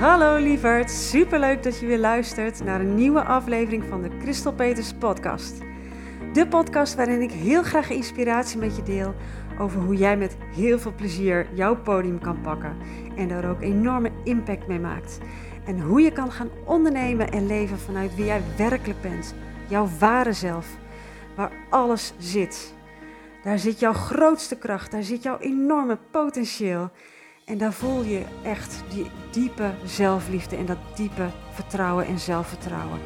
Hallo lieverd, superleuk dat je weer luistert naar een nieuwe aflevering van de Christel Peters podcast. De podcast waarin ik heel graag inspiratie met je deel over hoe jij met heel veel plezier jouw podium kan pakken en daar ook enorme impact mee maakt. En hoe je kan gaan ondernemen en leven vanuit wie jij werkelijk bent, jouw ware zelf, waar alles zit. Daar zit jouw grootste kracht, daar zit jouw enorme potentieel. En daar voel je echt die diepe zelfliefde en dat diepe vertrouwen en zelfvertrouwen.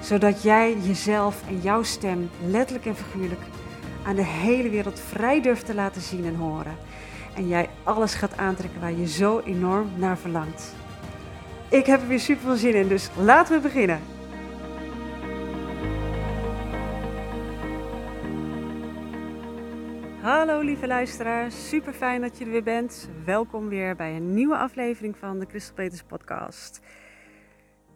Zodat jij jezelf en jouw stem, letterlijk en figuurlijk, aan de hele wereld vrij durft te laten zien en horen. En jij alles gaat aantrekken waar je zo enorm naar verlangt. Ik heb er weer super veel zin in, dus laten we beginnen. Hallo lieve luisteraars, super fijn dat je er weer bent. Welkom weer bij een nieuwe aflevering van de Christel Peters podcast.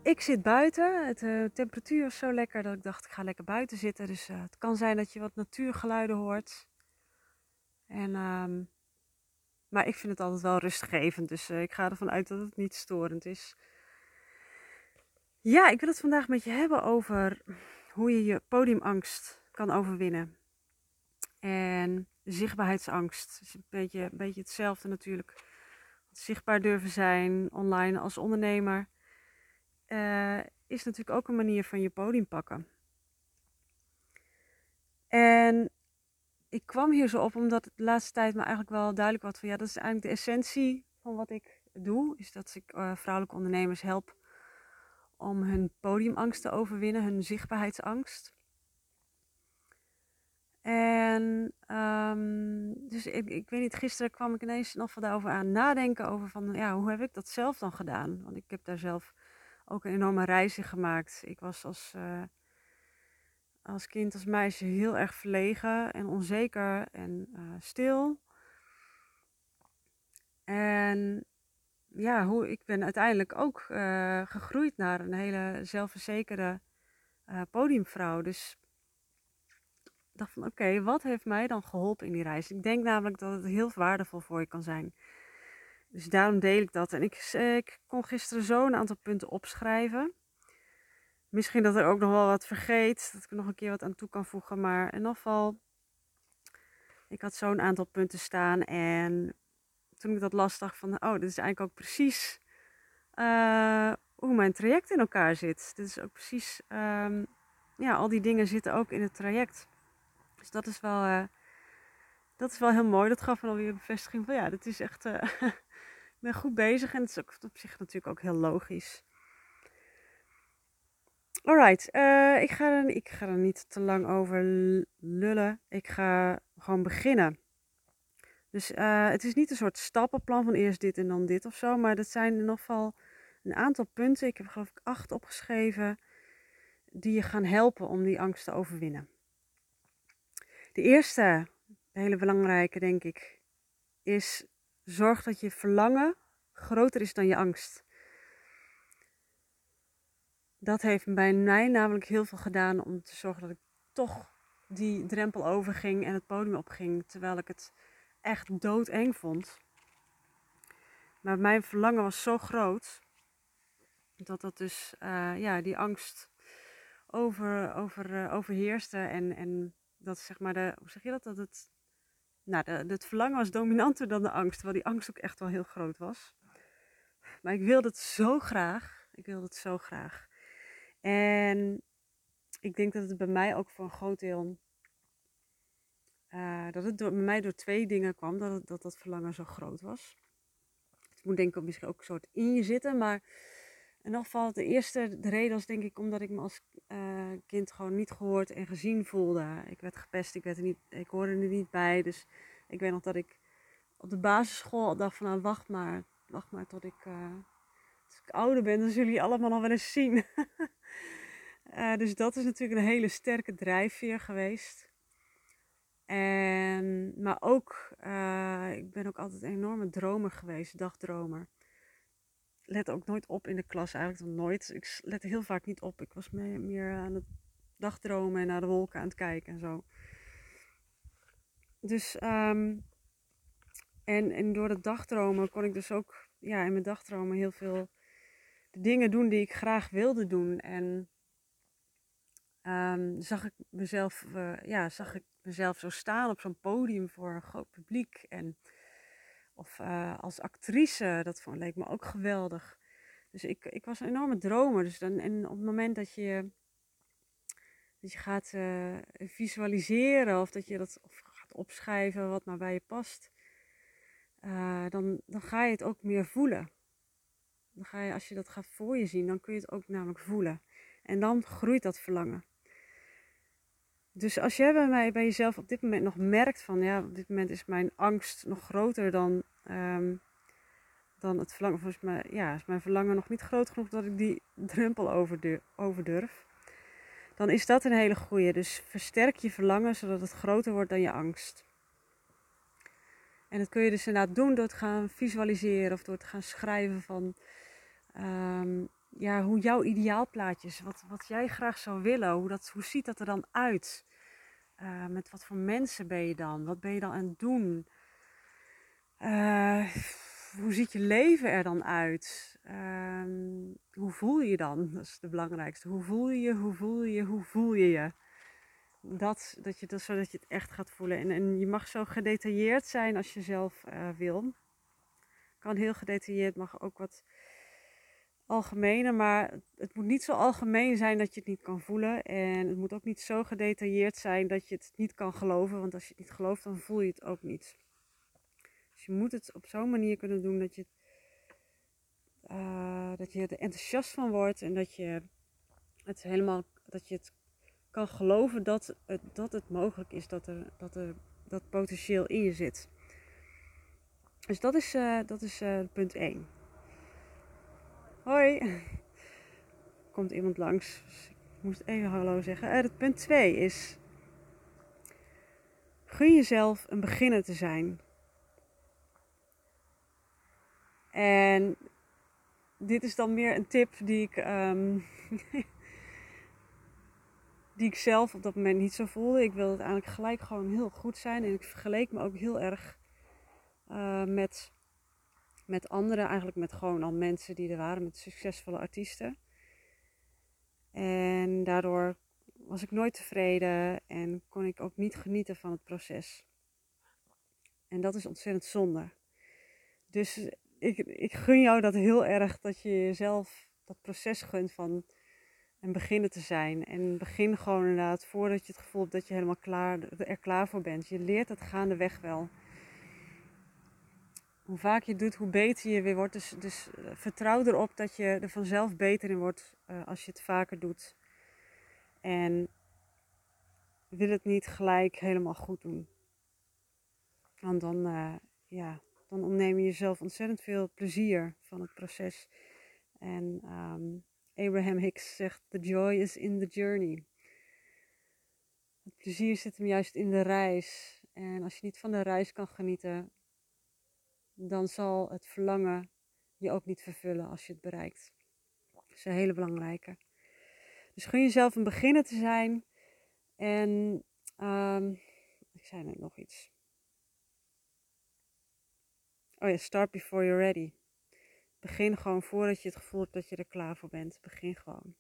Ik zit buiten, het, uh, temperatuur is zo lekker dat ik dacht ik ga lekker buiten zitten. Dus uh, het kan zijn dat je wat natuurgeluiden hoort. En, uh, maar ik vind het altijd wel rustgevend, dus uh, ik ga ervan uit dat het niet storend is. Ja, ik wil het vandaag met je hebben over hoe je je podiumangst kan overwinnen. En zichtbaarheidsangst is een beetje, een beetje hetzelfde natuurlijk. Zichtbaar durven zijn online als ondernemer uh, is natuurlijk ook een manier van je podium pakken. En ik kwam hier zo op omdat de laatste tijd me eigenlijk wel duidelijk was van ja, dat is eigenlijk de essentie van wat ik doe. Is dat ik uh, vrouwelijke ondernemers help om hun podiumangst te overwinnen, hun zichtbaarheidsangst. En um, dus ik, ik weet niet, gisteren kwam ik ineens nog van daarover aan nadenken over van ja, hoe heb ik dat zelf dan gedaan? Want ik heb daar zelf ook een enorme reis in gemaakt. Ik was als, uh, als kind, als meisje heel erg verlegen en onzeker en uh, stil. En ja, hoe, ik ben uiteindelijk ook uh, gegroeid naar een hele zelfverzekerde podiumvrouw. Dus dacht van oké, wat heeft mij dan geholpen in die reis? Ik denk namelijk dat het heel waardevol voor je kan zijn. Dus daarom deel ik dat. En ik, ik kon gisteren zo een aantal punten opschrijven. Misschien dat er ook nog wel wat vergeet, dat ik er nog een keer wat aan toe kan voegen. Maar in ieder geval, ik had zo'n aantal punten staan. En toen ik dat las, dacht van, oh, dit is eigenlijk ook precies uh, hoe mijn traject in elkaar zit. Dit is ook precies, um, ja, al die dingen zitten ook in het traject. Dus dat is wel, uh, dat is wel heel mooi. Dat gaf me alweer een bevestiging van, ja, dat is echt... Uh, ik ben goed bezig en het is ook op zich natuurlijk ook heel logisch. Alright, uh, ik, ga er, ik ga niet te lang over lullen. Ik ga gewoon beginnen. Dus het is niet een soort stappenplan van eerst dit en dan dit of zo. Maar dat zijn in ieder geval een aantal punten. Ik heb geloof ik acht opgeschreven. Die je gaan helpen om die angst te overwinnen. De eerste, hele belangrijke denk ik, is zorg dat je verlangen groter is dan je angst. Dat heeft bij mij namelijk heel veel gedaan om te zorgen dat ik toch die drempel overging en het podium opging, terwijl ik het echt doodeng vond. Maar mijn verlangen was zo groot dat dat dus uh, ja, die angst over, over, uh, overheerste en, en dat zeg maar de, hoe zeg je dat, dat het nou, de, het verlangen was dominanter dan de angst, terwijl die angst ook echt wel heel groot was. Maar ik wilde het zo graag. Ik wilde het zo graag. En ik denk dat het bij mij ook voor een groot deel. Uh, dat het bij mij door twee dingen kwam, dat, dat dat verlangen zo groot was. Het moet denk ik misschien ook een soort in je zitten, maar in ieder geval de eerste de reden was denk ik omdat ik me als uh, kind gewoon niet gehoord en gezien voelde. Ik werd gepest, ik, werd er niet, ik hoorde er niet bij. Dus ik weet nog dat ik op de basisschool dacht van nou wacht maar, wacht maar tot ik, ik ouder ben, dan zullen jullie allemaal nog wel eens zien. uh, dus dat is natuurlijk een hele sterke drijfveer geweest. En, maar ook, ik ben ook altijd een enorme dromer geweest, dagdromer let ook nooit op in de klas, eigenlijk nog nooit. Ik let heel vaak niet op. Ik was meer, aan het dagdromen en naar de wolken aan het kijken en zo. Dus, um, en, en door het dagdromen kon ik dus ook, ja, in mijn dagdromen heel veel dingen doen die ik graag wilde doen. En ehm, zag ik mezelf, uh, ja, zag ik mezelf zo staan op zo'n podium voor een groot publiek. En, of uh, als actrice, dat vond, leek me ook geweldig. Dus ik, ik was een enorme dromer. Dus dan, en op het moment dat je, dat je gaat uh, visualiseren of dat je dat of gaat opschrijven wat maar bij je past, uh, dan, dan ga je het ook meer voelen. Dan ga je, als je dat gaat voor je zien, dan kun je het ook namelijk voelen. En dan groeit dat verlangen. Dus als jij bij mij, bij jezelf op dit moment nog merkt van, ja, op dit moment is mijn angst nog groter dan, um, dan het verlangen. Volgens mij, ja, is mijn verlangen nog niet groot genoeg dat ik die drempel over durf. Dan is dat een hele goede. Dus versterk je verlangen zodat het groter wordt dan je angst. En dat kun je dus inderdaad doen door te gaan visualiseren of door te gaan schrijven van um, ja, hoe jouw ideaalplaatje is, wat, wat jij graag zou willen, hoe, dat, hoe ziet dat er dan uit? Uh, met wat voor mensen ben je dan? Wat ben je dan aan het doen? Uh, hoe ziet je leven er dan uit? Uh, hoe voel je je dan? Dat is het belangrijkste. Hoe voel je je? Hoe voel je je? Hoe voel je je? Dat, dat je dat, zodat je het echt gaat voelen. En, en je mag zo gedetailleerd zijn als je zelf uh, wil. Kan heel gedetailleerd, mag ook wat algemener, maar het moet niet zo algemeen zijn dat je het niet kan voelen. En het moet ook niet zo gedetailleerd zijn dat je het niet kan geloven, want als je het niet gelooft, dan voel je het ook niet. Dus je moet het op zo'n manier kunnen doen dat je, uh, dat je er enthousiast van wordt en dat je het helemaal, dat je het kan geloven dat het, dat het mogelijk is dat er, dat er dat potentieel in je zit. Dus dat is, uh, dat is uh, punt 1. Hoi. Komt iemand langs. Dus ik moest even hallo zeggen. Uh, punt 2 is. Gun jezelf een beginner te zijn. En dit is dan meer een tip die ik, um, die ik zelf op dat moment niet zo voelde. Ik wilde uiteindelijk gelijk gewoon heel goed zijn. En ik vergeleek me ook heel erg uh, met met anderen, eigenlijk met gewoon al mensen die er waren, met succesvolle artiesten. En daardoor was ik nooit tevreden en kon ik ook niet genieten van het proces. En dat is ontzettend zonde. Dus ik, ik gun jou dat heel erg, dat je jezelf dat proces gunt van een beginnen te zijn. En begin gewoon inderdaad voordat je het gevoel hebt dat je helemaal klaar, er klaar voor bent. Je leert het gaandeweg wel hoe vaak je doet, hoe beter je weer wordt. Dus, dus eh, vertrouw erop dat je er vanzelf beter in wordt uh, als je het vaker doet. En wil het niet gelijk helemaal goed doen. Want dan, uh, ja, dan ontneem je jezelf ontzettend veel plezier van het proces. En um, Abraham Hicks zegt: The joy is in the journey. Het plezier zit hem juist in de reis. En als je niet van de reis kan genieten, dan zal het verlangen je ook niet vervullen als je het bereikt. Dat is een hele belangrijke. Dus gun jezelf een beginner te zijn. En um, ik zei net nog iets. Oh ja, start before you're ready. Begin gewoon voordat je het gevoel hebt dat je er klaar voor bent. Begin gewoon.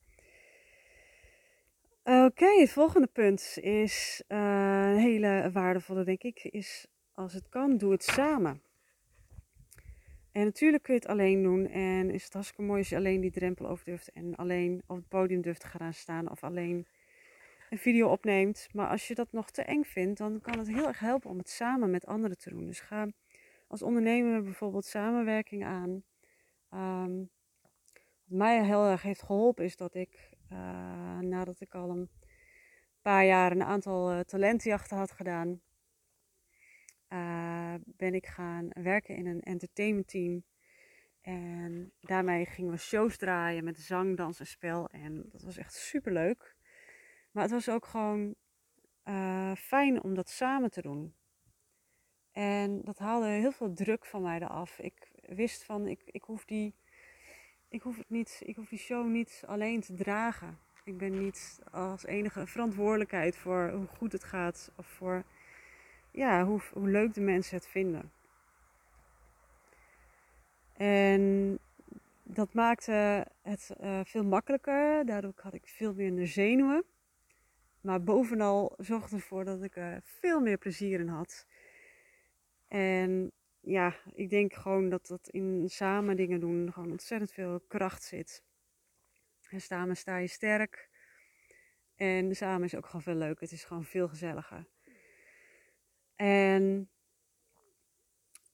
Oké, het volgende punt is uh, een hele waardevolle, denk ik. Is als het kan, doe het samen. En natuurlijk kun je het alleen doen. En is het hartstikke mooi als je alleen die drempel over durft. En alleen op het podium durft te gaan staan. Of alleen een video opneemt. Maar als je dat nog te eng vindt, dan kan het heel erg helpen om het samen met anderen te doen. Dus ga als ondernemer bijvoorbeeld samenwerking aan. Um, wat mij heel erg heeft geholpen is dat ik, uh, nadat ik al een paar jaar een aantal uh, talentenjachten had gedaan, uh, ben ik gaan werken in een entertainment team. En daarmee gingen we shows draaien met zang, dans en spel. En dat was echt super leuk. Maar het was ook gewoon uh, fijn om dat samen te doen. En dat haalde heel veel druk van mij eraf. Ik wist van, ik, ik, hoef die, ik, hoef het niet, ik hoef die show niet alleen te dragen. Ik ben niet als enige verantwoordelijkheid voor hoe goed het gaat. Of voor ja, hoe, hoe leuk de mensen het vinden. En dat maakte het uh, veel makkelijker. Daardoor had ik veel minder zenuwen. Maar bovenal zorgde ervoor dat ik er veel meer plezier in had. En ja, ik denk gewoon dat dat in samen dingen doen gewoon ontzettend veel kracht zit. En samen sta je sterk. En samen is ook gewoon veel leuker. Het is gewoon veel gezelliger. En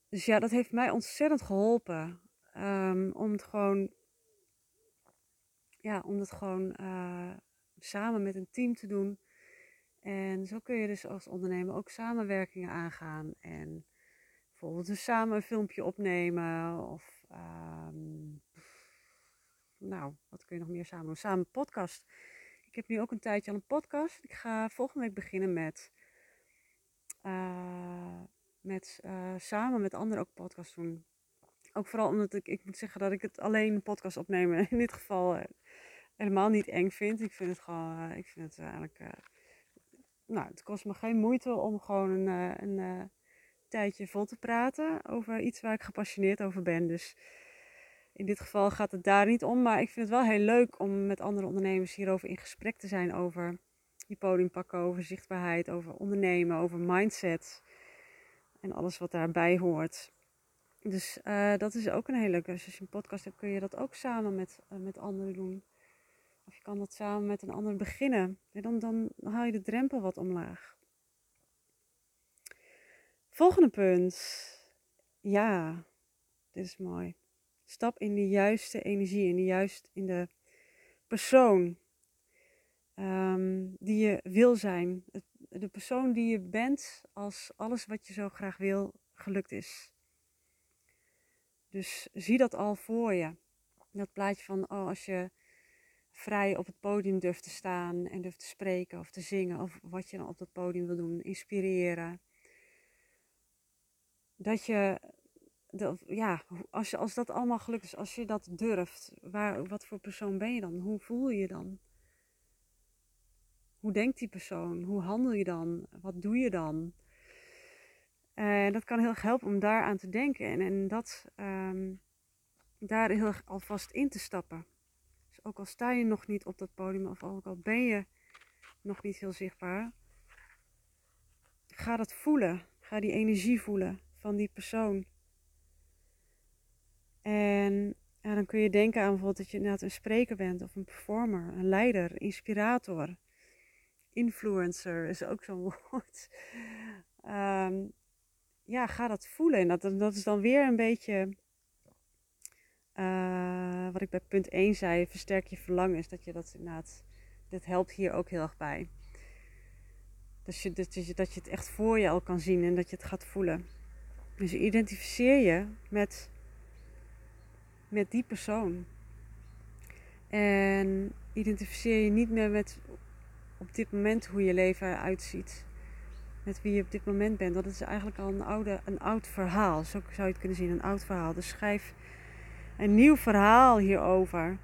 dus ja, dat heeft mij ontzettend geholpen. Um, om het gewoon, ja, om het gewoon uh, samen met een team te doen. En zo kun je dus als ondernemer ook samenwerkingen aangaan. En bijvoorbeeld dus samen een filmpje opnemen. Of um, nou, wat kun je nog meer samen doen? Samen een podcast. Ik heb nu ook een tijdje al een podcast. Ik ga volgende week beginnen met, uh, met uh, samen met anderen ook podcast doen. Ook vooral omdat ik, ik moet zeggen dat ik het alleen een podcast opnemen in dit geval uh, helemaal niet eng vind. Ik vind het gewoon, ik vind het eigenlijk, nou, het kost me geen moeite om gewoon een, een tijdje vol te praten over iets waar ik gepassioneerd over ben. Dus in dit geval gaat het daar niet om. Maar ik vind het wel heel leuk om met andere ondernemers hierover in gesprek te zijn. Over die podium pakken, over zichtbaarheid, over ondernemen, over mindset. En alles wat daarbij hoort. Dus uh, dat is ook een hele leuke. Dus als je een podcast hebt, kun je dat ook samen met, uh, met anderen doen. Of je kan dat samen met een ander beginnen. En dan, dan haal je de drempel wat omlaag. Volgende punt. Ja, dit is mooi. Stap in de juiste energie, in de juist in de persoon um, die je wil zijn. De persoon die je bent als alles wat je zo graag wil gelukt is. Dus zie dat al voor je. Dat plaatje van, oh, als je vrij op het podium durft te staan en durft te spreken of te zingen of wat je dan op dat podium wil doen, inspireren. Dat je ja, als, je, als dat allemaal gelukt is, als je dat durft, waar, wat voor persoon ben je dan? Hoe voel je je dan? Hoe denkt die persoon? Hoe handel je dan? Wat doe je dan? En dat kan heel erg helpen om daaraan te denken en, en dat, um, daar heel erg alvast in te stappen. Dus ook al sta je nog niet op dat podium of ook al ben je nog niet heel zichtbaar, ga dat voelen. Ga die energie voelen van die persoon. En dan kun je denken aan bijvoorbeeld dat je inderdaad een spreker bent of een performer, een leider, inspirator. Influencer is ook zo'n woord. Um, ja, ga dat voelen. En dat, dat is dan weer een beetje uh, wat ik bij punt 1 zei, versterk je verlangen. Is dat je dat inderdaad, dit helpt hier ook heel erg bij. Dat je, dat, je, dat je het echt voor je al kan zien en dat je het gaat voelen. Dus identificeer je met met die persoon. En identificeer je niet meer met op dit moment hoe je leven eruit ziet. Met wie je op dit moment bent. Dat is eigenlijk al een, oude, een oud verhaal. Zo zou je het kunnen zien, een oud verhaal. Dus schrijf een nieuw verhaal hierover.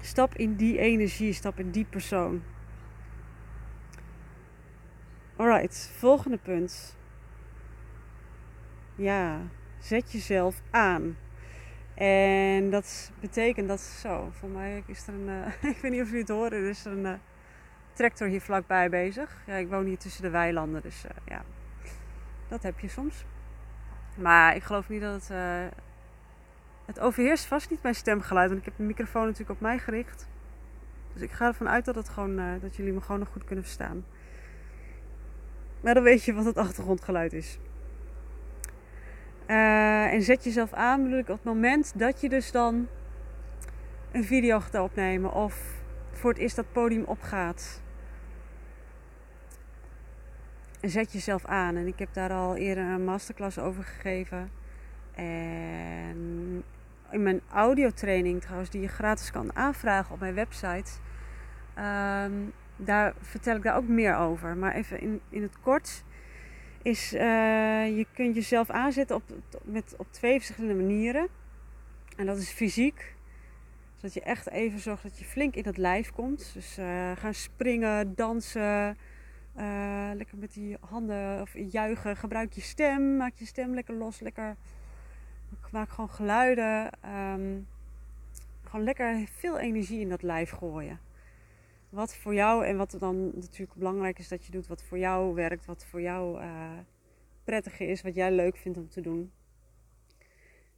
Stap in die energie, stap in die persoon. Alright, volgende punt. Ja, zet jezelf aan. En dat betekent dat zo. Voor mij is er een. Uh, ik weet niet of jullie het horen, er is een uh, tractor hier vlakbij bezig. Ja, ik woon hier tussen de weilanden, dus uh, ja. Dat heb je soms. Maar ik geloof niet dat het. het overheerst vast niet mijn stemgeluid, want ik heb de microfoon natuurlijk op mij gericht. Dus ik ga ervan uit dat, het gewoon, dat jullie me gewoon nog goed kunnen verstaan. Maar dan weet je wat het achtergrondgeluid is. Uh, en zet jezelf aan, bedoel op het moment dat je dus dan een video gaat opnemen of voor het eerst dat podium opgaat. En zet jezelf aan. En ik heb daar al eerder een masterclass over gegeven. En in mijn audiotraining trouwens, die je gratis kan aanvragen op mijn website. Um, daar vertel ik daar ook meer over. Maar even in, in het kort is uh, je kunt jezelf aanzetten op, met, op twee verschillende manieren. En dat is fysiek. Zodat je echt even zorgt dat je flink in het lijf komt. Dus uh, gaan springen, dansen. Uh, lekker met die handen of juichen. Gebruik je stem. Maak je stem lekker los. Lekker maak gewoon geluiden. ehm, gewoon lekker veel energie in dat lijf gooien. Wat voor jou en wat dan natuurlijk belangrijk is dat je doet, wat voor jou werkt, wat voor jou uh, prettig is, wat jij leuk vindt om te doen.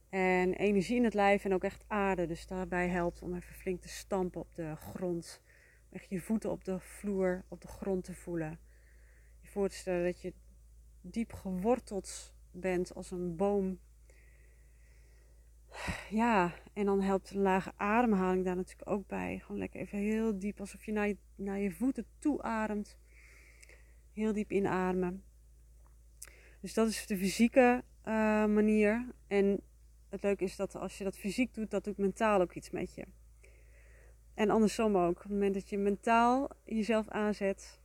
En energie in het lijf en ook echt aarde. Dus daarbij helpt om even flink te stampen op de grond. Echt je voeten op de vloer, op de grond te voelen. Je voorstellen dat je diep geworteld bent als een boom. Ja, en dan helpt een lage ademhaling daar natuurlijk ook bij. Gewoon lekker even heel diep, alsof je naar je, naar je voeten toe ademt. Heel diep inademen. Dus dat is de fysieke uh, manier. En het leuke is dat als je dat fysiek doet, dat doet mentaal ook iets met je. En andersom ook. Op het moment dat je mentaal jezelf aanzet,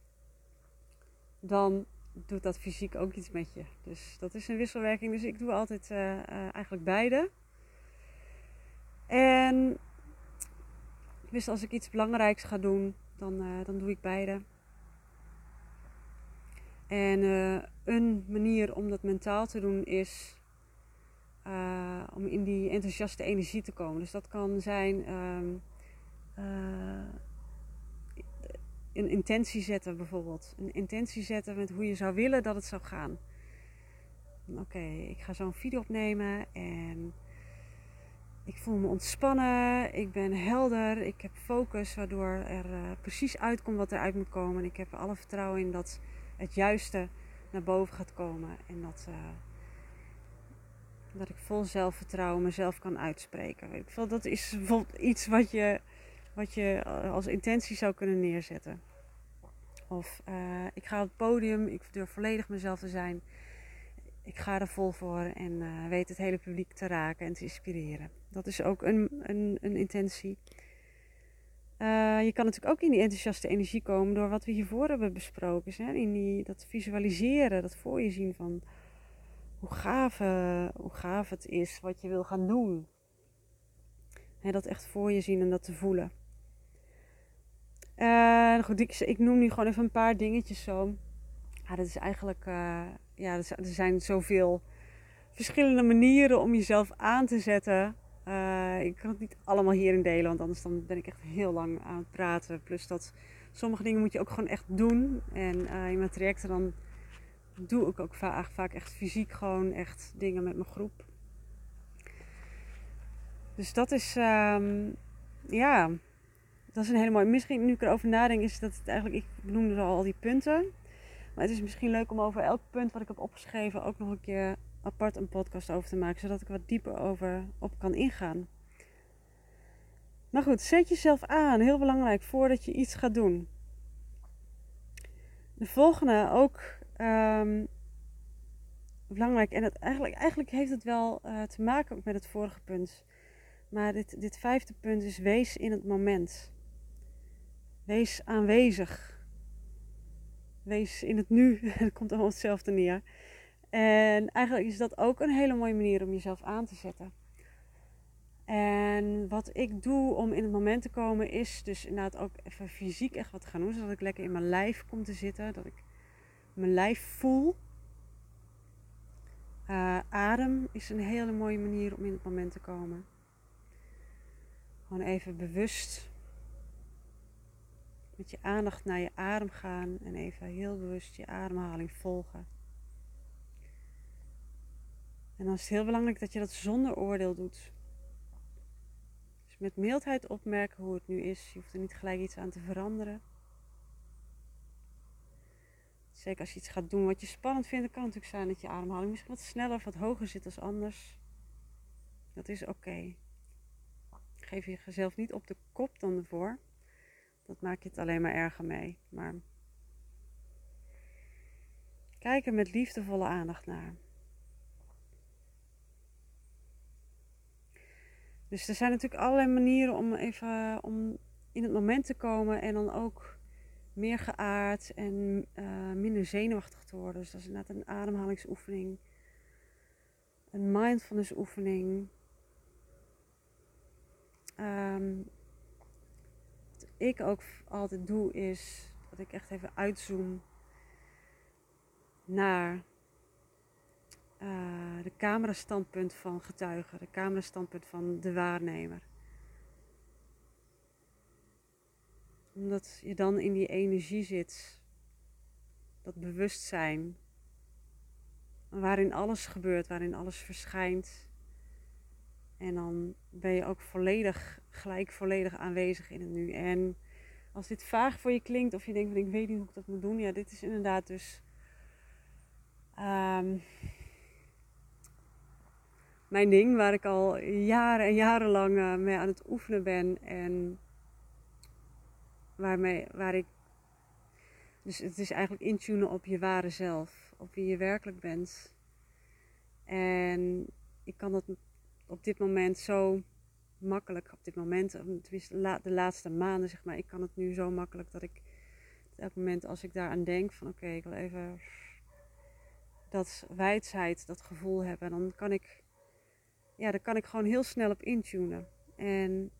dan doet dat fysiek ook iets met je. Dus dat is een wisselwerking. Dus ik doe altijd uh, uh, eigenlijk beide. En dus als ik iets belangrijks ga doen, dan, uh, dan doe ik beide. En een manier om dat mentaal te doen is uh, om in die enthousiaste energie te komen. Dus dat kan zijn uh, een intentie zetten bijvoorbeeld. Een intentie zetten met hoe je zou willen dat het zou gaan. Oké, ik ga zo'n video opnemen en ik voel me ontspannen. Ik ben helder. Ik heb focus waardoor er uh, precies uitkomt wat eruit moet komen. En ik heb er alle vertrouwen in dat het juiste naar boven gaat komen. En dat, uh, dat ik vol zelfvertrouwen mezelf kan uitspreken. Ik vind dat is iets wat je, wat je als intentie zou kunnen neerzetten. Of ik ga op het podium, ik durf volledig mezelf te zijn. Ik ga er vol voor en weet het hele publiek te raken en te inspireren. Dat is ook een, een, een intentie. Uh, je kan natuurlijk ook in die enthousiaste energie komen door wat we hiervoor hebben besproken. Hè? In die, dat visualiseren, dat voor je zien van hoe gaaf, uh, hoe gaaf het is wat je wil gaan doen. He, dat echt voor je zien en dat te voelen. Uh, goed, ik, noem nu gewoon even een paar dingetjes zo. Ja, dat is eigenlijk, ja, er zijn zoveel verschillende manieren om jezelf aan te zetten. Uh, ik kan het niet allemaal hierin delen, want anders dan ben ik echt heel lang aan het praten. Plus dat sommige dingen moet je ook gewoon echt doen. En in mijn trajecten dan doe ik ook vaak, vaak echt fysiek gewoon echt dingen met mijn groep. Dus dat is, um, ja, dat is een hele mooie. Misschien nu ik erover nadenk, is dat het eigenlijk, ik benoemde al al die punten. Maar het is misschien leuk om over elk punt wat ik heb opgeschreven ook nog een keer apart een podcast over te maken, zodat ik wat dieper over op kan ingaan. Maar goed, zet jezelf aan, heel belangrijk, voordat je iets gaat doen. De volgende ook um, belangrijk. En het, eigenlijk, eigenlijk heeft het wel uh, te maken met het vorige punt. Maar dit, dit vijfde punt is wees in het moment. Wees aanwezig. Wees in het nu. Het komt allemaal hetzelfde neer. En eigenlijk is dat ook een hele mooie manier om jezelf aan te zetten. En wat ik doe om in het moment te komen, is dus inderdaad ook even fysiek echt wat gaan doen. Zodat ik lekker in mijn lijf kom te zitten. Dat ik mijn lijf voel. Uh, adem is een hele mooie manier om in het moment te komen. Gewoon even bewust met je aandacht naar je adem gaan en even heel bewust je ademhaling volgen. En dan is het heel belangrijk dat je dat zonder oordeel doet. Dus met mildheid opmerken hoe het nu is. Je hoeft er niet gelijk iets aan te veranderen. Zeker als je iets gaat doen wat je spannend vindt, kan het natuurlijk zijn dat je ademhaling misschien wat sneller of wat hoger zit als anders. Dat is oké. Okay. Geef je jezelf niet op de kop dan ervoor. Dat maak je het alleen maar erger mee. Maar kijk er met liefdevolle aandacht naar. Dus er zijn natuurlijk allerlei manieren om even om in het moment te komen en dan ook meer geaard en uh, minder zenuwachtig te worden. Dus dat is inderdaad een ademhalingsoefening, een mindfulness oefening. Um, wat ik ook altijd doe is dat ik echt even uitzoom naar uh, de camerastandpunt van getuigen, de camerastandpunt van de waarnemer. Omdat je dan in die energie zit, dat bewustzijn, waarin alles gebeurt, waarin alles verschijnt. En dan ben je ook volledig, gelijk volledig aanwezig in het nu. En als dit vaag voor je klinkt, of je denkt van ik weet niet hoe ik dat moet doen, ja, dit is inderdaad dus um, mijn ding waar ik al jaren en jarenlang uh, mee aan het oefenen ben en waarmee, waar ik dus het is eigenlijk intunen op je ware zelf, op wie je werkelijk bent. En ik kan dat op dit moment zo makkelijk, op dit moment, tenminste de laatste maanden zeg maar, ik kan het nu zo makkelijk dat ik op elk moment als ik daaraan denk van oké, ik wil even dat wijdheid, dat gevoel hebben, dan kan ik, ja, dan kan ik gewoon heel snel op intunen. En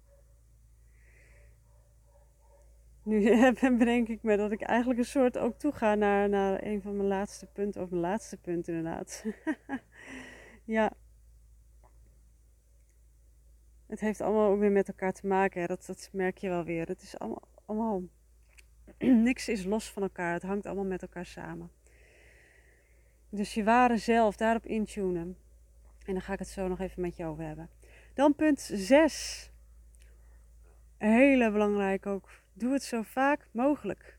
nu bedenk ik me dat ik eigenlijk een soort ook toe ga naar, naar een van mijn laatste punten, of mijn laatste punt inderdaad. ja. Het heeft allemaal ook weer met elkaar te maken. Dat, dat merk je wel weer. Het is allemaal, allemaal niks is los van elkaar. Het hangt allemaal met elkaar samen. Dus je ware zelf, daarop intunen. En dan ga ik het zo nog even met je over hebben. Dan punt 6. Hele belangrijk ook Doe het zo vaak mogelijk.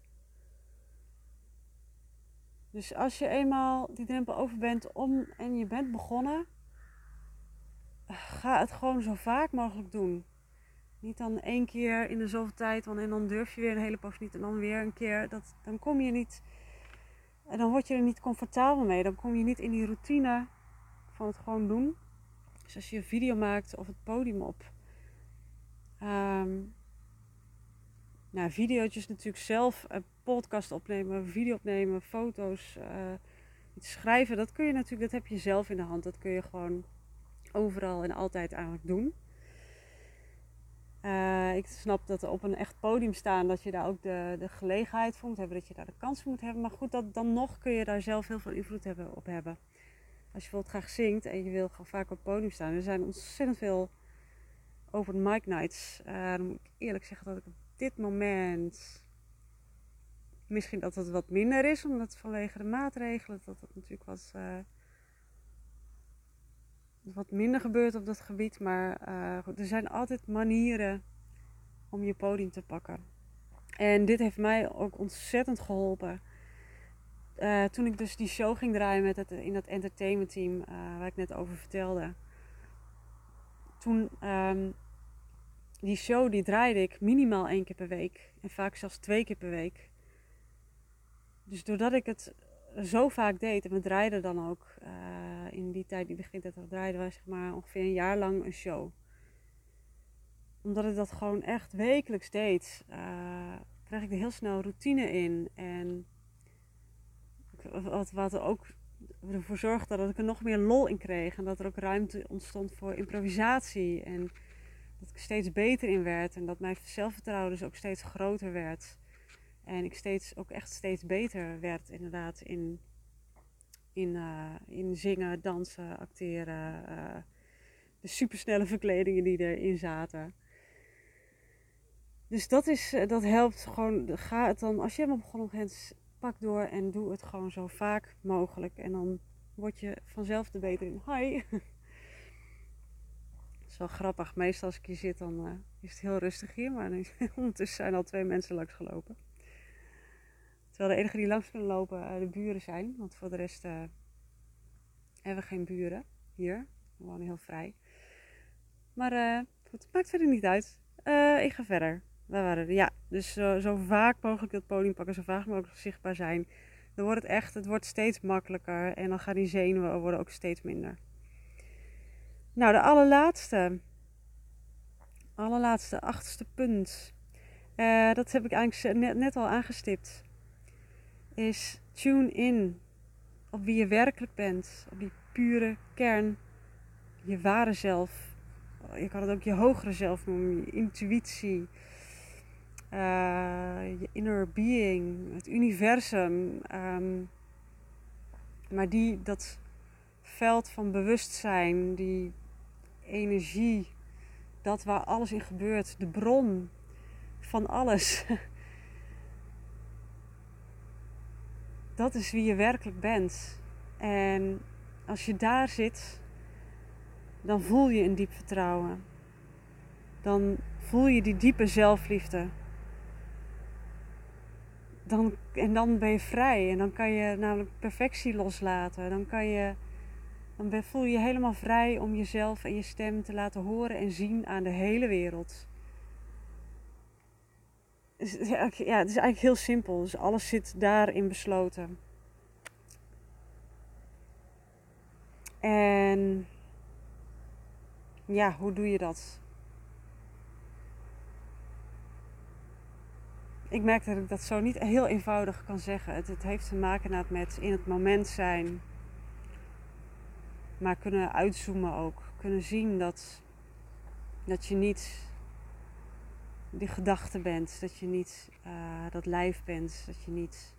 Dus als je eenmaal die drempel over bent om en je bent begonnen, ga het gewoon zo vaak mogelijk doen. Niet dan één keer in de zoveel tijd, want en dan durf je weer een hele poos niet en dan weer een keer. Dat, dan kom je niet, en dan word je er niet comfortabel mee. Dan kom je niet in die routine van het gewoon doen. Dus als je een video maakt of het podium op, um, nou, video's natuurlijk zelf, een podcast opnemen, video opnemen, foto's, uh, iets schrijven. Dat kun je natuurlijk, dat heb je zelf in de hand. Dat kun je gewoon overal en altijd eigenlijk doen. Uh, ik snap dat op een echt podium staan, dat je daar ook de, de gelegenheid voor moet hebben, dat je daar de kans voor moet hebben. Maar goed, dat, dan nog kun je daar zelf heel veel invloed hebben, op hebben. Als je bijvoorbeeld graag zingt en je wil gewoon vaak op het podium staan. Er zijn ontzettend veel open mic nights. Uh, dan moet ik eerlijk zeggen dat ik dit moment misschien dat het wat minder is, omdat vanwege de maatregelen dat het natuurlijk wat, uh, wat minder gebeurt op dat gebied. Maar uh, er zijn altijd manieren om je podium te pakken. En dit heeft mij ook ontzettend geholpen. Uh, toen ik dus die show ging draaien met het, in dat entertainment team waar ik net over vertelde. Toen um, die show die draaide ik minimaal één keer per week. En vaak zelfs twee keer per week. Dus doordat ik het zo vaak deed, en we draaiden dan ook uh, in die tijd, die begint dat we draaiden, we zeg maar ongeveer een jaar lang een show. Omdat ik dat gewoon echt wekelijks deed, uh, kreeg ik er heel snel routine in. En wat, er ook ervoor zorgde dat ik er nog meer lol in kreeg. En dat er ook ruimte ontstond voor improvisatie. En dat ik steeds beter in werd en dat mijn zelfvertrouwen dus ook steeds groter werd. En ik steeds, ook echt steeds beter werd inderdaad in, in, uh, in zingen, dansen, acteren. Uh, de supersnelle verkledingen die erin zaten. Dus dat, is, eh, dat helpt gewoon. Ga het dan, als je helemaal begonnen pak door en doe het gewoon zo vaak mogelijk. En dan word je vanzelf er beter in. Hi! is wel grappig. Meestal als ik hier zit, dan uh, is het heel rustig hier. Maar ondertussen zijn al twee mensen langs gelopen. Terwijl de enige die langs kunnen lopen uh, de buren zijn. Want voor de rest uh, hebben we geen buren hier. We wonen heel vrij. Maar goed, het maakt verder niet uit. ik ga verder. Waar? Ja, dus zo, vaak mogelijk het podium pakken. Zo vaak mogelijk zichtbaar zijn. Dan wordt het echt, het wordt steeds makkelijker. En dan gaan die zenuwen worden ook steeds minder. Nou, de allerlaatste. Allerlaatste, achtste punt. Uh, dat heb ik eigenlijk net, net al aangestipt. Is tune in op wie je werkelijk bent. Op die pure kern. Je ware zelf. Je kan het ook je hogere zelf noemen. Je intuïtie. Uh, je inner being. Het universum. Um, maar die, dat veld van bewustzijn, die energie, dat waar alles in gebeurt, de bron van alles. Dat is wie je werkelijk bent. En als je daar zit, dan voel je een diep vertrouwen. Dan voel je die diepe zelfliefde. Dan, en dan ben je vrij en dan kan je namelijk perfectie loslaten. Dan, kan je, dan voel je je helemaal vrij om jezelf en je stem te laten horen en zien aan de hele wereld. Ja, het is eigenlijk heel simpel. Dus alles zit daarin besloten. En ja, hoe doe je dat? Ik merk dat ik dat zo niet heel eenvoudig kan zeggen. Het, het heeft te maken met in het moment zijn. Maar kunnen uitzoomen ook. Kunnen zien dat, dat je niet die gedachte bent. Dat je niet uh, dat lijf bent. Dat je niet.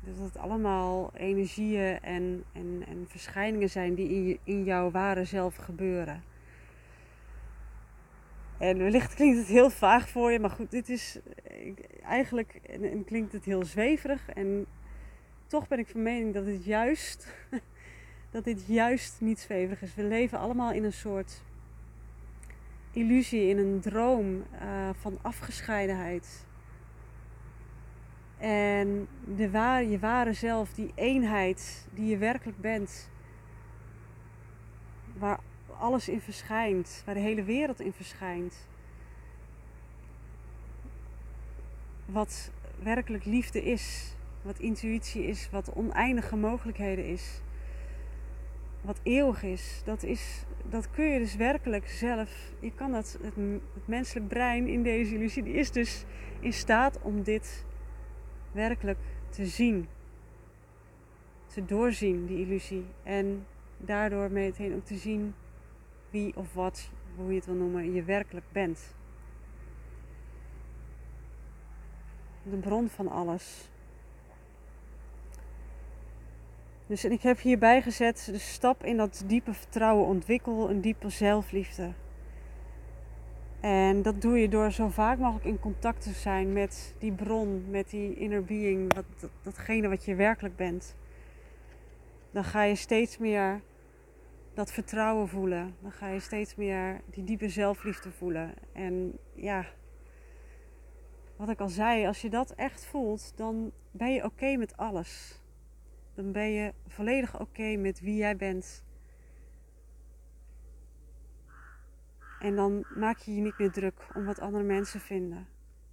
Dat het allemaal energieën en, en, en verschijningen zijn die in, in jouw ware zelf gebeuren. En wellicht klinkt het heel vaag voor je, maar goed, dit is eigenlijk en, klinkt het heel zweverig. En toch ben ik van mening dat dit juist, dat dit juist niet zweverig is. We leven allemaal in een soort illusie, in een droom uh, van afgescheidenheid. En de ware, je ware zelf, die eenheid die je werkelijk bent, waar alles in verschijnt, waar de hele wereld in verschijnt. Wat werkelijk liefde is, wat intuïtie is, wat oneindige mogelijkheden is, wat eeuwig is, dat, is, dat kun je dus werkelijk zelf. Je kan dat, het, menselijk brein in deze illusie, die is dus in staat om dit werkelijk te zien. Te doorzien, die illusie. En daardoor meteen ook te zien wie of wat, hoe je het wil noemen, je werkelijk bent. De bron van alles. Dus en ik heb hierbij gezet de stap in dat diepe vertrouwen ontwikkel, een diepe zelfliefde. En dat doe je door zo vaak mogelijk in contact te zijn met die bron, met die inner being, datgene wat je werkelijk bent. Dan ga je steeds meer dat vertrouwen voelen. Dan ga je steeds meer die diepe zelfliefde voelen. En ja, wat ik al zei, als je dat echt voelt, dan ben je oké met alles. Dan ben je volledig oké met wie jij bent. En dan maak je je niet meer druk om wat andere mensen vinden.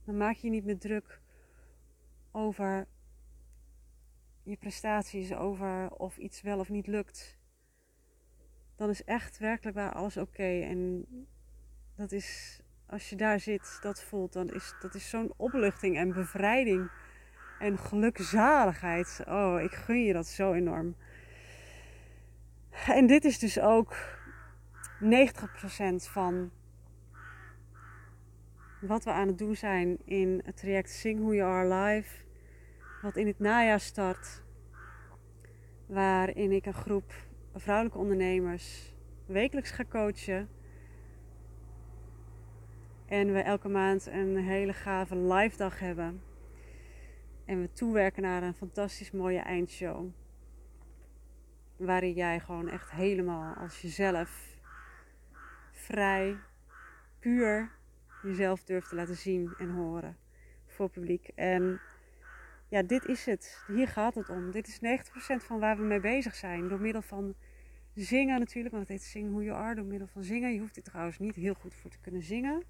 Dan maak je je niet meer druk over je prestaties, over of iets wel of niet lukt dan is echt werkelijk waar alles oké. En dat is, als je daar zit, dat voelt, dan is dat is zo'n opluchting en bevrijding en gelukzaligheid. Oh, ik gun je dat zo enorm. En dit is dus ook 90% van wat we aan het doen zijn in het traject Sing Who You Are Live. Wat in het najaar start. Waarin ik een groep vrouwelijke ondernemers wekelijks ga coachen. En we elke maand een hele gave live dag hebben. En we toewerken naar een fantastisch mooie eindshow. Waarin jij gewoon echt helemaal als jezelf vrij, puur jezelf durft te laten zien en horen voor publiek. En ja, dit is het. Hier gaat het om. Dit is 90% van waar we mee bezig zijn. Door middel van zingen natuurlijk, want het heet Sing Who You Are, door middel van zingen. Je hoeft dit trouwens niet heel goed voor te kunnen zingen.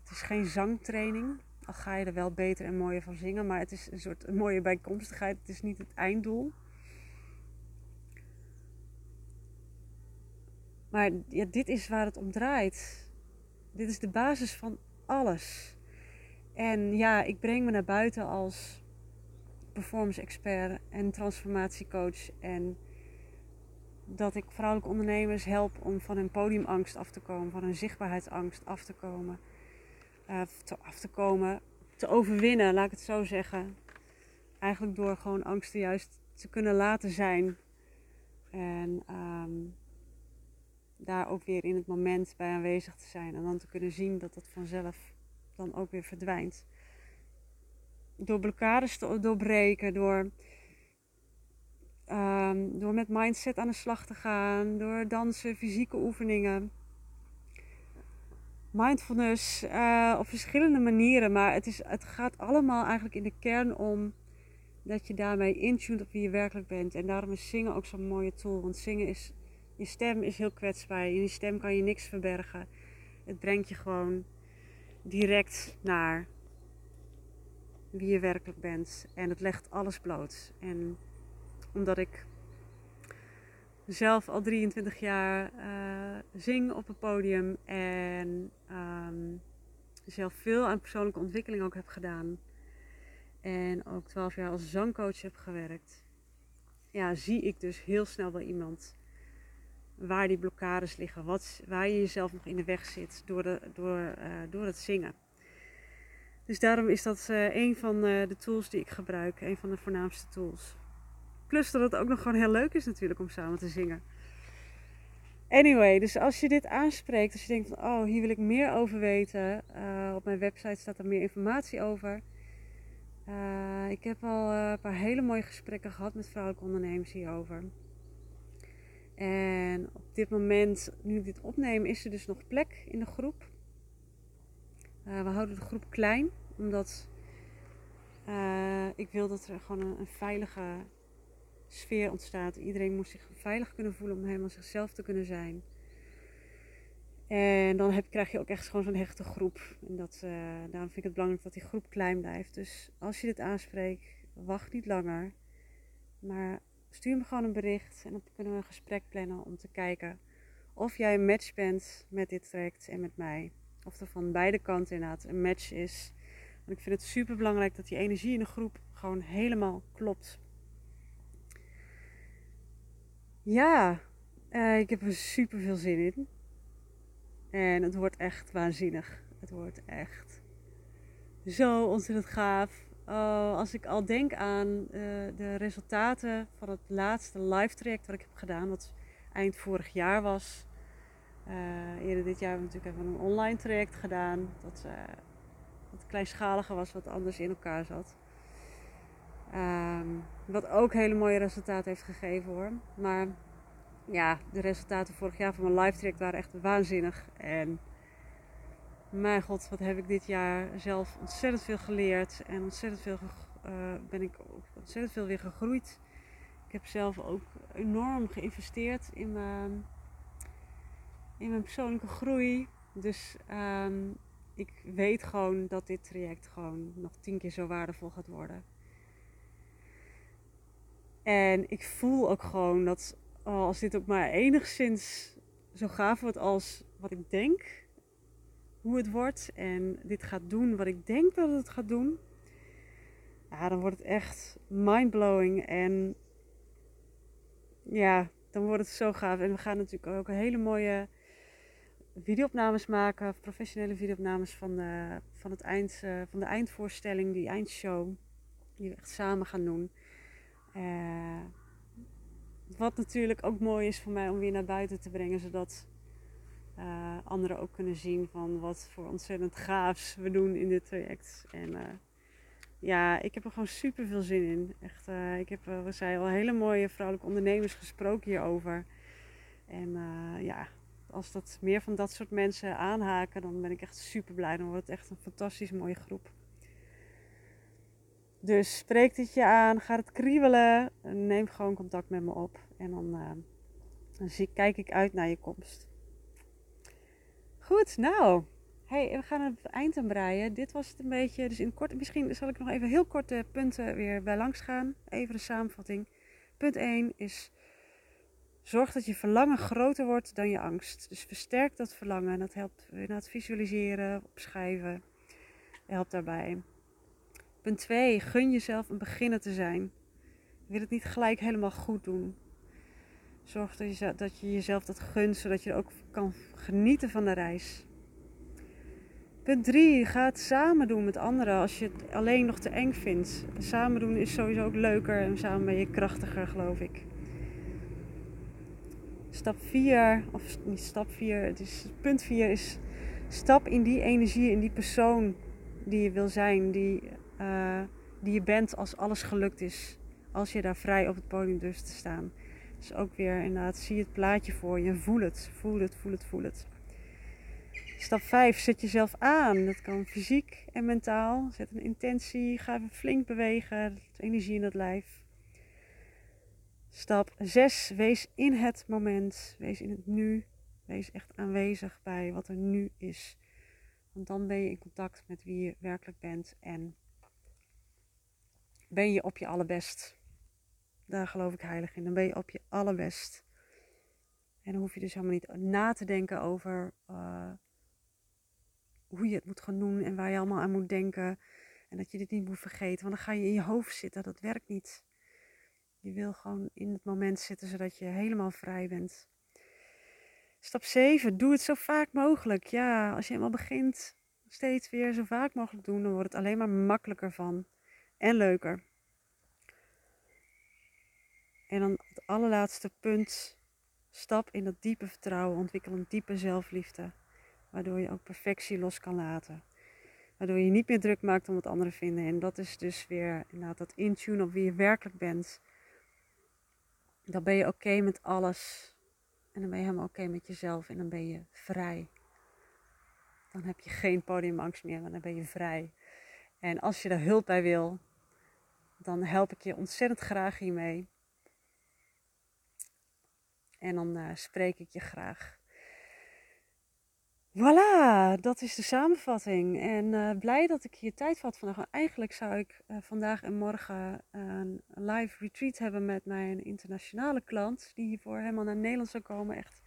Het is geen zangtraining, al ga je er wel beter en mooier van zingen, maar het is een soort mooie bijkomstigheid. Het is niet het einddoel. Maar ja, dit is waar het om draait. Dit is de basis van alles. En ja, ik breng me naar buiten als performance expert en transformatiecoach en dat ik vrouwelijke ondernemers help om van hun podiumangst af te komen, van hun zichtbaarheidsangst af te komen. Uh, te, af te komen, te overwinnen, laat ik het zo zeggen. Eigenlijk door gewoon angsten juist te kunnen laten zijn. En ehm, daar ook weer in het moment bij aanwezig te zijn. En dan te kunnen zien dat dat vanzelf dan ook weer verdwijnt. Door blokkades te doorbreken, door, um, door met mindset aan de slag te gaan, door dansen, fysieke oefeningen. Mindfulness uh, op verschillende manieren, maar het, is, het gaat allemaal eigenlijk in de kern om dat je daarmee intuned op wie je werkelijk bent. En daarom is zingen ook zo'n mooie tool. Want zingen is, je stem is heel kwetsbaar. In je stem kan je niks verbergen. Het brengt je gewoon direct naar wie je werkelijk bent. En het legt alles bloot. En omdat ik zelf al 23 jaar uh, zing op een podium en um, zelf veel aan persoonlijke ontwikkeling ook heb gedaan en ook 12 jaar als zangcoach heb gewerkt, ja, zie ik dus heel snel bij iemand waar die blokkades liggen, wat, waar je jezelf nog in de weg zit door, de, door, uh, door het zingen. Dus daarom is dat uh, een van de tools die ik gebruik, een van de voornaamste tools. Plus dat het ook nog gewoon heel leuk is natuurlijk om samen te zingen. Anyway, dus als je dit aanspreekt, als je denkt van oh, hier wil ik meer over weten, op mijn website staat er meer informatie over. Uh, ik heb al uh, een paar hele mooie gesprekken gehad met vrouwelijke ondernemers hierover. En op dit moment, nu ik dit opneem, is er dus nog plek in de groep. We houden de groep klein, omdat ik wil dat er gewoon een, veilige sfeer ontstaat. Iedereen moet zich veilig kunnen voelen om helemaal zichzelf te kunnen zijn. En dan heb, krijg je ook echt gewoon zo'n hechte groep. En dat, uh, daarom vind ik het belangrijk dat die groep klein blijft. Dus als je dit aanspreekt, wacht niet langer. Maar stuur me gewoon een bericht en dan kunnen we een gesprek plannen om te kijken of jij een match bent met dit traject en met mij. Of er van beide kanten inderdaad een match is. Want ik vind het super belangrijk dat die energie in de groep gewoon helemaal klopt. Ja, uh, ik heb er super veel zin in. En het wordt echt waanzinnig. Het wordt echt zo ontzettend gaaf. Oh, als ik al denk aan uh, de resultaten van het laatste live traject wat ik heb gedaan, wat eind vorig jaar was. Uh, eerder dit jaar hebben we natuurlijk even een online traject gedaan. Dat wat kleinschaliger was, wat anders in elkaar zat. Um, wat ook hele mooie resultaten heeft gegeven hoor. Maar ja, de resultaten vorig jaar van mijn live track waren echt waanzinnig. En mijn god, wat heb ik dit jaar zelf ontzettend veel geleerd. En ontzettend veel uh, ben ik ontzettend veel weer gegroeid. Ik heb zelf ook enorm geïnvesteerd in mijn, in mijn persoonlijke groei. Dus um, ik weet gewoon dat dit traject gewoon nog tien keer zo waardevol gaat worden. En ik voel ook gewoon dat oh, als dit ook maar enigszins zo gaaf wordt als wat ik denk, hoe het wordt en dit gaat doen wat ik denk dat het gaat doen, ja, dan wordt het echt mindblowing en ja, dan wordt het zo gaaf. En we gaan natuurlijk ook hele mooie videoopnames maken, professionele videoopnames van de, van, het eind, uh, van de eindvoorstelling, die eindshow, die we echt samen gaan doen. Uh, wat natuurlijk ook mooi is voor mij om weer naar buiten te brengen, zodat uh, anderen ook kunnen zien van wat voor ontzettend gaafs we doen in dit traject. En uh, ja, ik heb er gewoon super veel zin in. Echt, ik heb, we zijn al hele mooie vrouwelijke ondernemers gesproken hierover. En ja, als dat meer van dat soort mensen aanhaken, dan ben ik echt super blij. Dan wordt het echt een fantastisch mooie groep. Dus spreek dit je aan, ga het kriebelen, neem gewoon contact met me op en dan, uh, dan zie, kijk ik uit naar je komst. Goed, nou, hey, we gaan het eind aan breien. Dit was het een beetje, dus in kort, misschien zal ik nog even heel korte punten weer bij langs gaan. Even de samenvatting. Punt 1 is, zorg dat je verlangen groter wordt dan je angst. Dus versterk dat verlangen. Dat helpt na het visualiseren, opschrijven, helpt daarbij. Punt 2. Gun jezelf een beginner te zijn. Wil het niet gelijk helemaal goed doen. Zorg dat je, dat je jezelf dat gunt, zodat je ook kan genieten van de reis. Punt 3. Ga het samen doen met anderen als je het alleen nog te eng vindt. Samen doen is sowieso ook leuker en samen ben je krachtiger, geloof ik. Stap 4, of niet stap 4, het is, punt 4 is stap in die energie, in die persoon die je wil zijn, die, uh, die je bent als alles gelukt is. Als je daar vrij op het podium durft te staan. Dus ook weer inderdaad, zie het plaatje voor je. Voel het, voel het, voel het, voel het. Stap 5, zet jezelf aan. Dat kan fysiek en mentaal. Zet een intentie, ga even flink bewegen. Energie in het lijf. Stap 6, wees in het moment. Wees in het nu. Wees echt aanwezig bij wat er nu is. Want dan ben je in contact met wie je werkelijk bent en ben je op je allerbest. Daar geloof ik heilig in. Dan ben je op je allerbest. En dan hoef je dus helemaal niet na te denken over uh, hoe je het moet gaan doen en waar je allemaal aan moet denken. En dat je dit niet moet vergeten, want dan ga je in je hoofd zitten. Dat werkt niet. Je wil gewoon in het moment zitten zodat je helemaal vrij bent. Stap 7. Doe het zo vaak mogelijk. Ja, als je helemaal begint, steeds weer zo vaak mogelijk doen, dan wordt het alleen maar makkelijker van. En leuker. En dan het allerlaatste punt. Stap in dat diepe vertrouwen. Ontwikkel een diepe zelfliefde. Waardoor je ook perfectie los kan laten. Waardoor je niet meer druk maakt om wat anderen vinden. En dat is dus weer inderdaad dat intune op wie je werkelijk bent. Dan ben je oké met alles. En dan ben je helemaal oké met jezelf. En dan ben je vrij. Dan heb je geen podiumangst meer, maar dan ben je vrij. En als je daar hulp bij wil, dan help ik je ontzettend graag hiermee. En dan uh, spreek ik je graag. Voilà, dat is de samenvatting. En uh, blij dat ik hier tijd had vandaag. Eigenlijk zou ik uh, vandaag en morgen een live retreat hebben met mijn internationale klant. Die hiervoor helemaal naar Nederland zou komen. Echt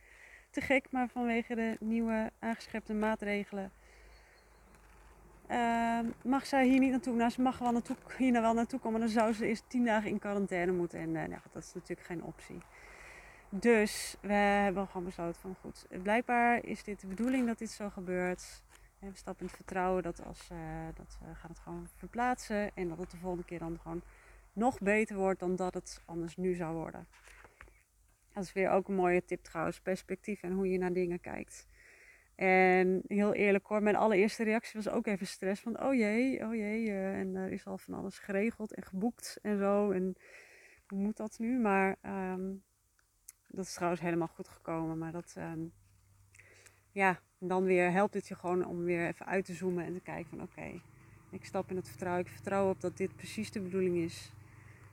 te gek, maar vanwege de nieuwe aangescherpte maatregelen uh, mag zij hier niet naartoe. Nou, ze mag wel naartoe, hier nou wel naartoe komen. Dan zou ze eerst tien dagen in quarantaine moeten. En nou, dat is natuurlijk geen optie. Dus we hebben gewoon besloten van goed, blijkbaar is dit de bedoeling dat dit zo gebeurt. we stappen in het vertrouwen dat, als, uh, dat we gaan het gewoon verplaatsen en dat het de volgende keer dan gewoon nog beter wordt dan dat het anders nu zou worden. Dat is weer ook een mooie tip trouwens, perspectief en hoe je naar dingen kijkt. En heel eerlijk hoor, mijn allereerste reactie was ook even stress. Van oh jee, oh jee. Uh, en er is al van alles geregeld en geboekt en zo. En hoe moet dat nu? Maar um, dat is trouwens helemaal goed gekomen. Maar dat, um, ja, dan weer helpt het je gewoon om weer even uit te zoomen en te kijken van oké, ik stap in het vertrouwen. Ik vertrouw op dat dit precies de bedoeling is.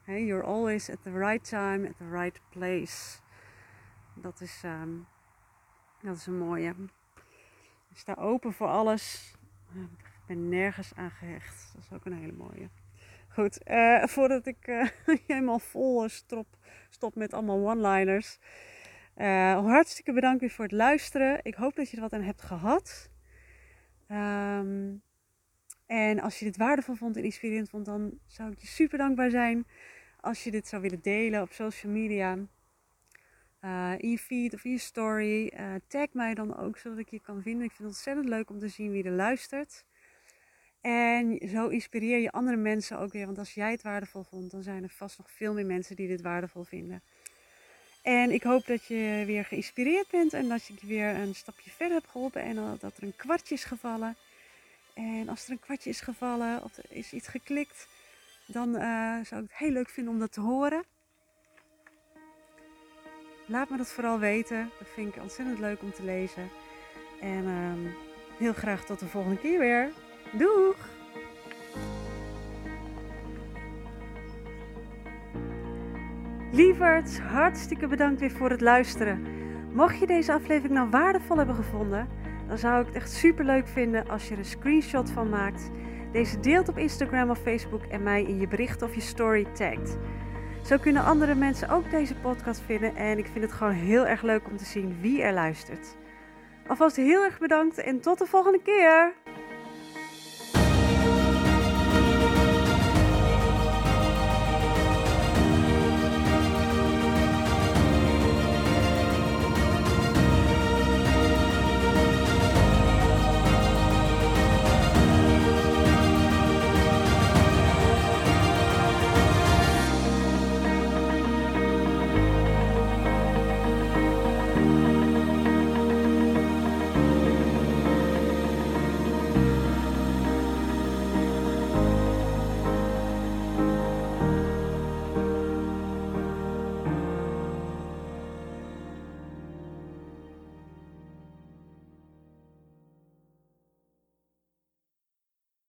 You're always at the right time, at the right place. Dat is, um, dat is een mooie. Ik sta open voor alles. Ik ben nergens aan gehecht. Dat is ook een hele mooie. Goed, uh, voordat ik uh, helemaal vol stop, stop met allemaal one-liners. Uh, hartstikke bedankt weer voor het luisteren. Ik hoop dat je er wat aan hebt gehad. Um, en als je dit waardevol vond en inspirerend vond, dan zou ik je super dankbaar zijn als je dit zou willen delen op social media. In je feed of je story. tag mij dan ook, zodat ik je kan vinden. Ik vind het ontzettend leuk om te zien wie er luistert. En zo inspireer je andere mensen ook weer. Want als jij het waardevol vond, dan zijn er vast nog veel meer mensen die dit waardevol vinden. En ik hoop dat je weer geïnspireerd bent en dat je weer een stapje verder hebt geholpen en dat er een kwartje is gevallen. En als er een kwartje is gevallen of er is iets geklikt, dan uh, zou ik het heel leuk vinden om dat te horen. Laat me dat vooral weten. Dat vind ik ontzettend leuk om te lezen. En um, heel graag tot de volgende keer weer. Doeg! Lieverd, hartstikke bedankt weer voor het luisteren. Mocht je deze aflevering nou waardevol hebben gevonden, dan zou ik het echt super leuk vinden als je er een screenshot van maakt, deze deelt op Instagram of Facebook en mij in je bericht of je story tagt. Zo kunnen andere mensen ook deze podcast vinden en ik vind het gewoon heel erg leuk om te zien wie er luistert. Alvast heel erg bedankt en tot de volgende keer!